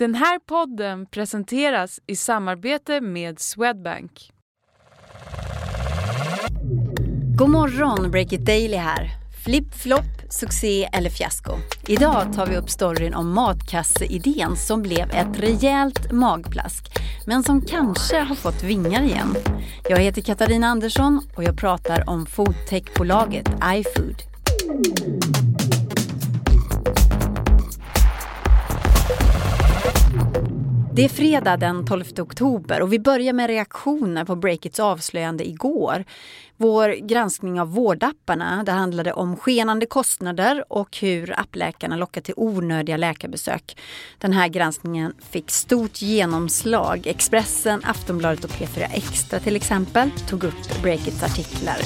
Den här podden presenteras i samarbete med Swedbank. God morgon, Break It Daily här. Flipp, flopp, succé eller fiasko. Idag tar vi upp storyn om matkasseidén som blev ett rejält magplask men som kanske har fått vingar igen. Jag heter Katarina Andersson och jag pratar om foodtechbolaget iFood. Det är fredag den 12 oktober och vi börjar med reaktioner på Breakits avslöjande igår. Vår granskning av vårdapparna, det handlade om skenande kostnader och hur appläkarna lockar till onödiga läkarbesök. Den här granskningen fick stort genomslag. Expressen, Aftonbladet och P4 Extra till exempel tog upp Breakits artiklar.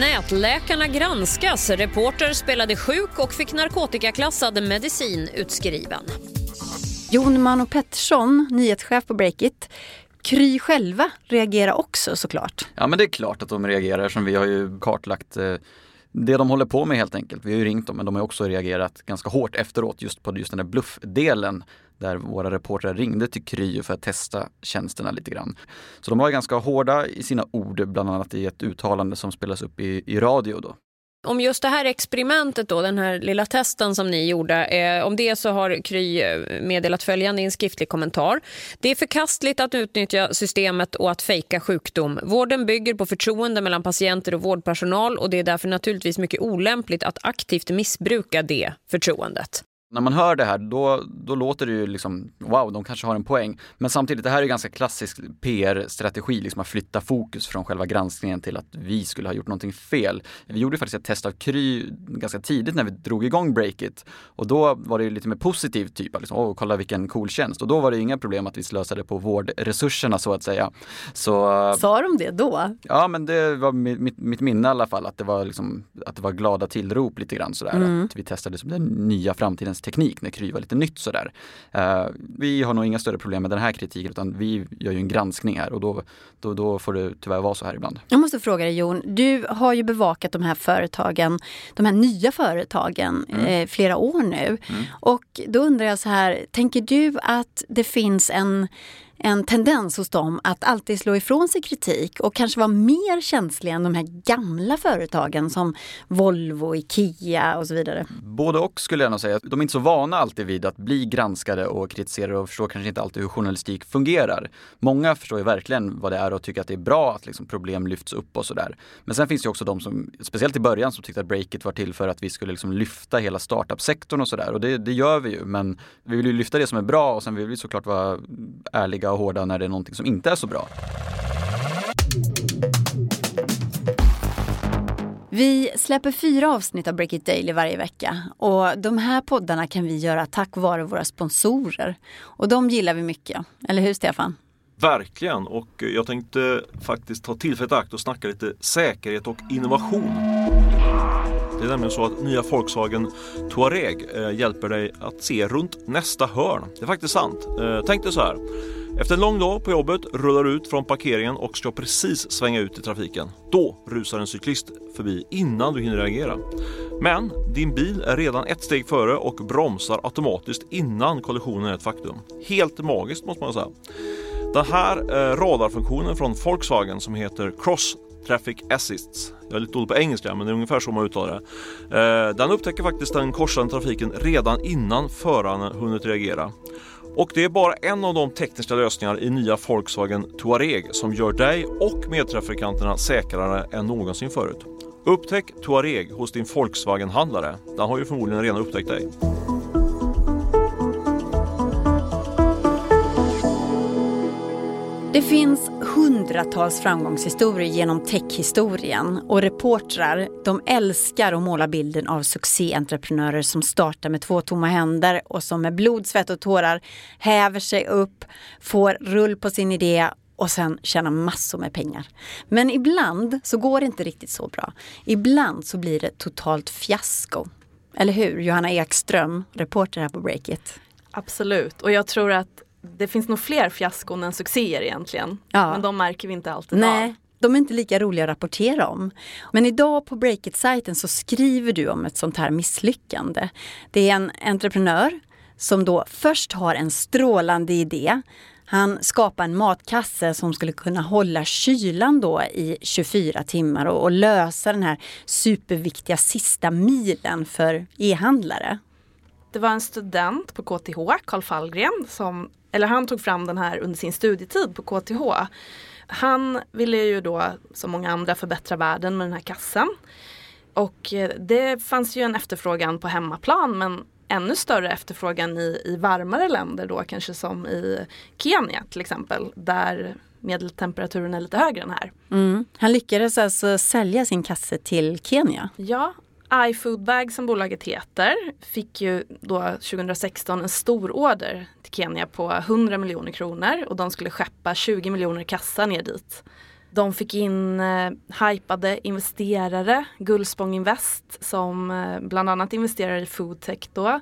Nätläkarna granskas. Reporter spelade sjuk och fick narkotikaklassad medicin utskriven. Jon Mano Pettersson, nyhetschef på Breakit. Kry själva reagerar också såklart. Ja men det är klart att de reagerar som vi har ju kartlagt eh, det de håller på med helt enkelt. Vi har ju ringt dem men de har också reagerat ganska hårt efteråt just på just den där bluffdelen där våra reportrar ringde till Kry för att testa tjänsterna lite grann. Så de var ganska hårda i sina ord, bland annat i ett uttalande som spelas upp i, i radio då. Om just det här experimentet då, den här lilla testen som ni gjorde, eh, om det så har Kry eh, meddelat följande i en skriftlig kommentar. Det är förkastligt att utnyttja systemet och att fejka sjukdom. Vården bygger på förtroende mellan patienter och vårdpersonal och det är därför naturligtvis mycket olämpligt att aktivt missbruka det förtroendet. När man hör det här då, då låter det ju liksom, wow, de kanske har en poäng. Men samtidigt, det här är ganska klassisk PR-strategi, liksom att flytta fokus från själva granskningen till att vi skulle ha gjort någonting fel. Vi gjorde faktiskt ett test av Kry ganska tidigt när vi drog igång Breakit. Och då var det lite mer positivt, typ, liksom, åh, kolla vilken cool tjänst. Och då var det inga problem att vi slösade på vårdresurserna så att säga. Så, Sa de det då? Ja, men det var mitt, mitt minne i alla fall, att det var, liksom, att det var glada tillrop lite grann sådär. Mm. Att vi testade som den nya framtidens teknik när Kry var lite nytt sådär. Uh, vi har nog inga större problem med den här kritiken utan vi gör ju en granskning här och då, då, då får det tyvärr vara så här ibland. Jag måste fråga dig Jon, du har ju bevakat de här företagen, de här nya företagen mm. eh, flera år nu. Mm. Och då undrar jag så här, tänker du att det finns en en tendens hos dem att alltid slå ifrån sig kritik och kanske vara mer känsliga än de här gamla företagen som Volvo, Ikea och så vidare. Både och skulle jag nog säga. De är inte så vana alltid vid att bli granskade och kritiserade och förstår kanske inte alltid hur journalistik fungerar. Många förstår ju verkligen vad det är och tycker att det är bra att liksom problem lyfts upp och sådär. Men sen finns det också de som, speciellt i början, som tyckte att Breakit var till för att vi skulle liksom lyfta hela startup-sektorn och sådär. Och det, det gör vi ju, men vi vill ju lyfta det som är bra och sen vill vi såklart vara ärliga ärliga och hårda när det är någonting som inte är så bra. Vi släpper fyra avsnitt av Break It Daily varje vecka och de här poddarna kan vi göra tack vare våra sponsorer. Och de gillar vi mycket, eller hur Stefan? Verkligen och jag tänkte faktiskt ta tillfället i akt och snacka lite säkerhet och innovation. Det är nämligen så att nya Volkswagen Touareg eh, hjälper dig att se runt nästa hörn. Det är faktiskt sant. Eh, tänk dig så här. Efter en lång dag på jobbet rullar du ut från parkeringen och ska precis svänga ut i trafiken. Då rusar en cyklist förbi innan du hinner reagera. Men din bil är redan ett steg före och bromsar automatiskt innan kollisionen är ett faktum. Helt magiskt måste man säga. Den här eh, radarfunktionen från Volkswagen som heter Cross Traffic Assists. Jag är lite dålig på engelska men det är ungefär så man uttalar det. Eh, den upptäcker faktiskt den korsande trafiken redan innan föraren hunnit reagera. Och det är bara en av de tekniska lösningar i nya Volkswagen Touareg som gör dig och medtrafikanterna säkrare än någonsin förut. Upptäck Touareg hos din Volkswagen-handlare. Den har ju förmodligen redan upptäckt dig. Det finns hundratals framgångshistorier genom techhistorien och reportrar de älskar att måla bilden av succéentreprenörer som startar med två tomma händer och som med blod, svett och tårar häver sig upp, får rull på sin idé och sen tjäna massor med pengar. Men ibland så går det inte riktigt så bra. Ibland så blir det totalt fiasko. Eller hur? Johanna Ekström, reporter här på Breakit. Absolut, och jag tror att det finns nog fler fiaskon än succéer egentligen. Ja. Men de märker vi inte alltid Nej. av. De är inte lika roliga att rapportera om. Men idag på Breakit-sajten så skriver du om ett sånt här misslyckande. Det är en entreprenör som då först har en strålande idé. Han skapar en matkasse som skulle kunna hålla kylan då i 24 timmar och, och lösa den här superviktiga sista milen för e-handlare. Det var en student på KTH, Karl Fallgren, som, eller han tog fram den här under sin studietid på KTH. Han ville ju då, som många andra, förbättra världen med den här kassen. Och eh, det fanns ju en efterfrågan på hemmaplan men ännu större efterfrågan i, i varmare länder då kanske som i Kenya till exempel där medeltemperaturen är lite högre än här. Mm. Han lyckades alltså sälja sin kasse till Kenya? Ja, iFoodbag som bolaget heter fick ju då 2016 en stor order till Kenya på 100 miljoner kronor och de skulle skeppa 20 miljoner kassar ner dit. De fick in eh, hypade investerare, Gullspång Invest som eh, bland annat investerar i foodtech då.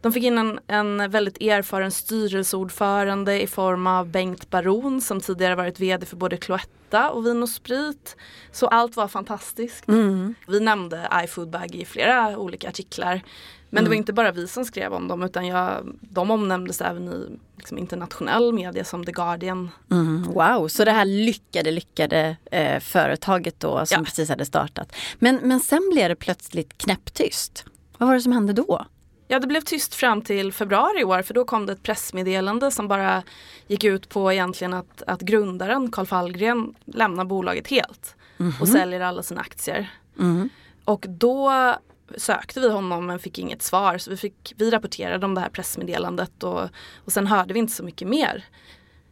De fick in en, en väldigt erfaren styrelseordförande i form av Bengt Baron som tidigare varit vd för både Cloetta och Vin och Sprit. Så allt var fantastiskt. Mm. Vi nämnde iFoodbag i flera olika artiklar. Men mm. det var mm. inte bara vi som skrev om dem utan jag, de omnämndes även i liksom, internationell media som The Guardian. Mm. Wow, så det här lyckade, lyckade eh, företaget då som ja. precis hade startat. Men, men sen blev det plötsligt knäpptyst. Vad var det som hände då? Ja, det blev tyst fram till februari i år för då kom det ett pressmeddelande som bara gick ut på egentligen att, att grundaren Karl Fallgren lämnar bolaget helt mm och säljer alla sina aktier. Mm. Och då sökte vi honom men fick inget svar så vi, fick, vi rapporterade om det här pressmeddelandet och, och sen hörde vi inte så mycket mer.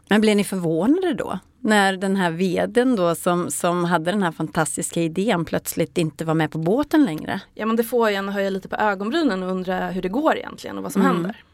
Men blev ni förvånade då? När den här veden då som, som hade den här fantastiska idén plötsligt inte var med på båten längre? Ja men det får en att höja lite på ögonbrynen och undra hur det går egentligen och vad som mm. händer.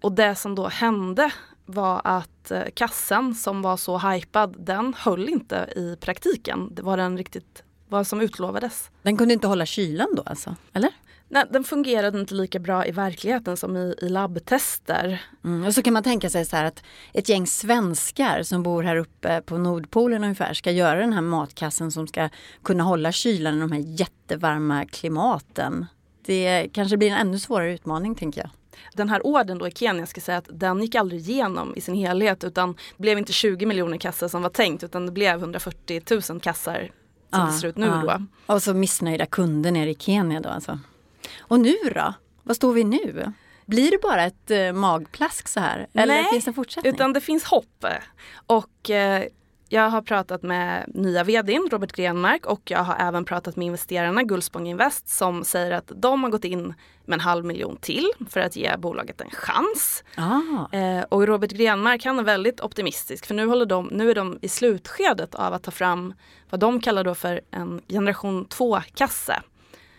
Och det som då hände var att eh, kassen som var så hypad den höll inte i praktiken. Det var den riktigt vad som utlovades. Den kunde inte hålla kylan då alltså? Eller? Nej, den fungerade inte lika bra i verkligheten som i, i labbtester. Mm, och så kan man tänka sig så här att ett gäng svenskar som bor här uppe på Nordpolen ungefär ska göra den här matkassen som ska kunna hålla kylan i de här jättevarma klimaten. Det kanske blir en ännu svårare utmaning tänker jag. Den här orden då i Kenya ska säga att den gick aldrig igenom i sin helhet utan det blev inte 20 miljoner kassar som var tänkt utan det blev 140 000 kassar som ja, det ser ut nu ja. då. Och så missnöjda kunder nere i Kenya då alltså. Och nu då? Vad står vi nu? Blir det bara ett eh, magplask så här? Eller Nej, finns det fortsättning? utan det finns hopp. Och eh, jag har pratat med nya vdn Robert Grenmark och jag har även pratat med investerarna Gullspång Invest som säger att de har gått in med en halv miljon till för att ge bolaget en chans. Ah. Eh, och Robert Grenmark han är väldigt optimistisk för nu, håller de, nu är de i slutskedet av att ta fram vad de kallar då för en generation 2-kasse.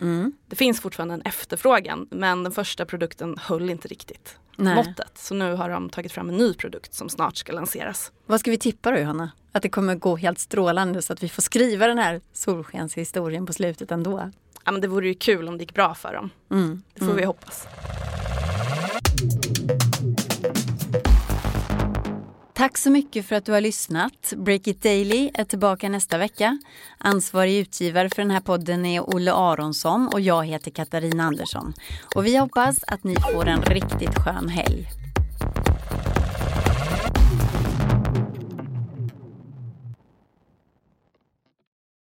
Mm. Det finns fortfarande en efterfrågan men den första produkten höll inte riktigt Nej. måttet. Så nu har de tagit fram en ny produkt som snart ska lanseras. Vad ska vi tippa då Johanna? Att det kommer gå helt strålande så att vi får skriva den här solskenshistorien på slutet ändå? Ja men det vore ju kul om det gick bra för dem. Mm. Det får mm. vi hoppas. Tack så mycket för att du har lyssnat. Break It Daily är tillbaka nästa vecka. Ansvarig utgivare för den här podden är Olle Aronsson och jag heter Katarina Andersson. Och vi hoppas att ni får en riktigt skön helg.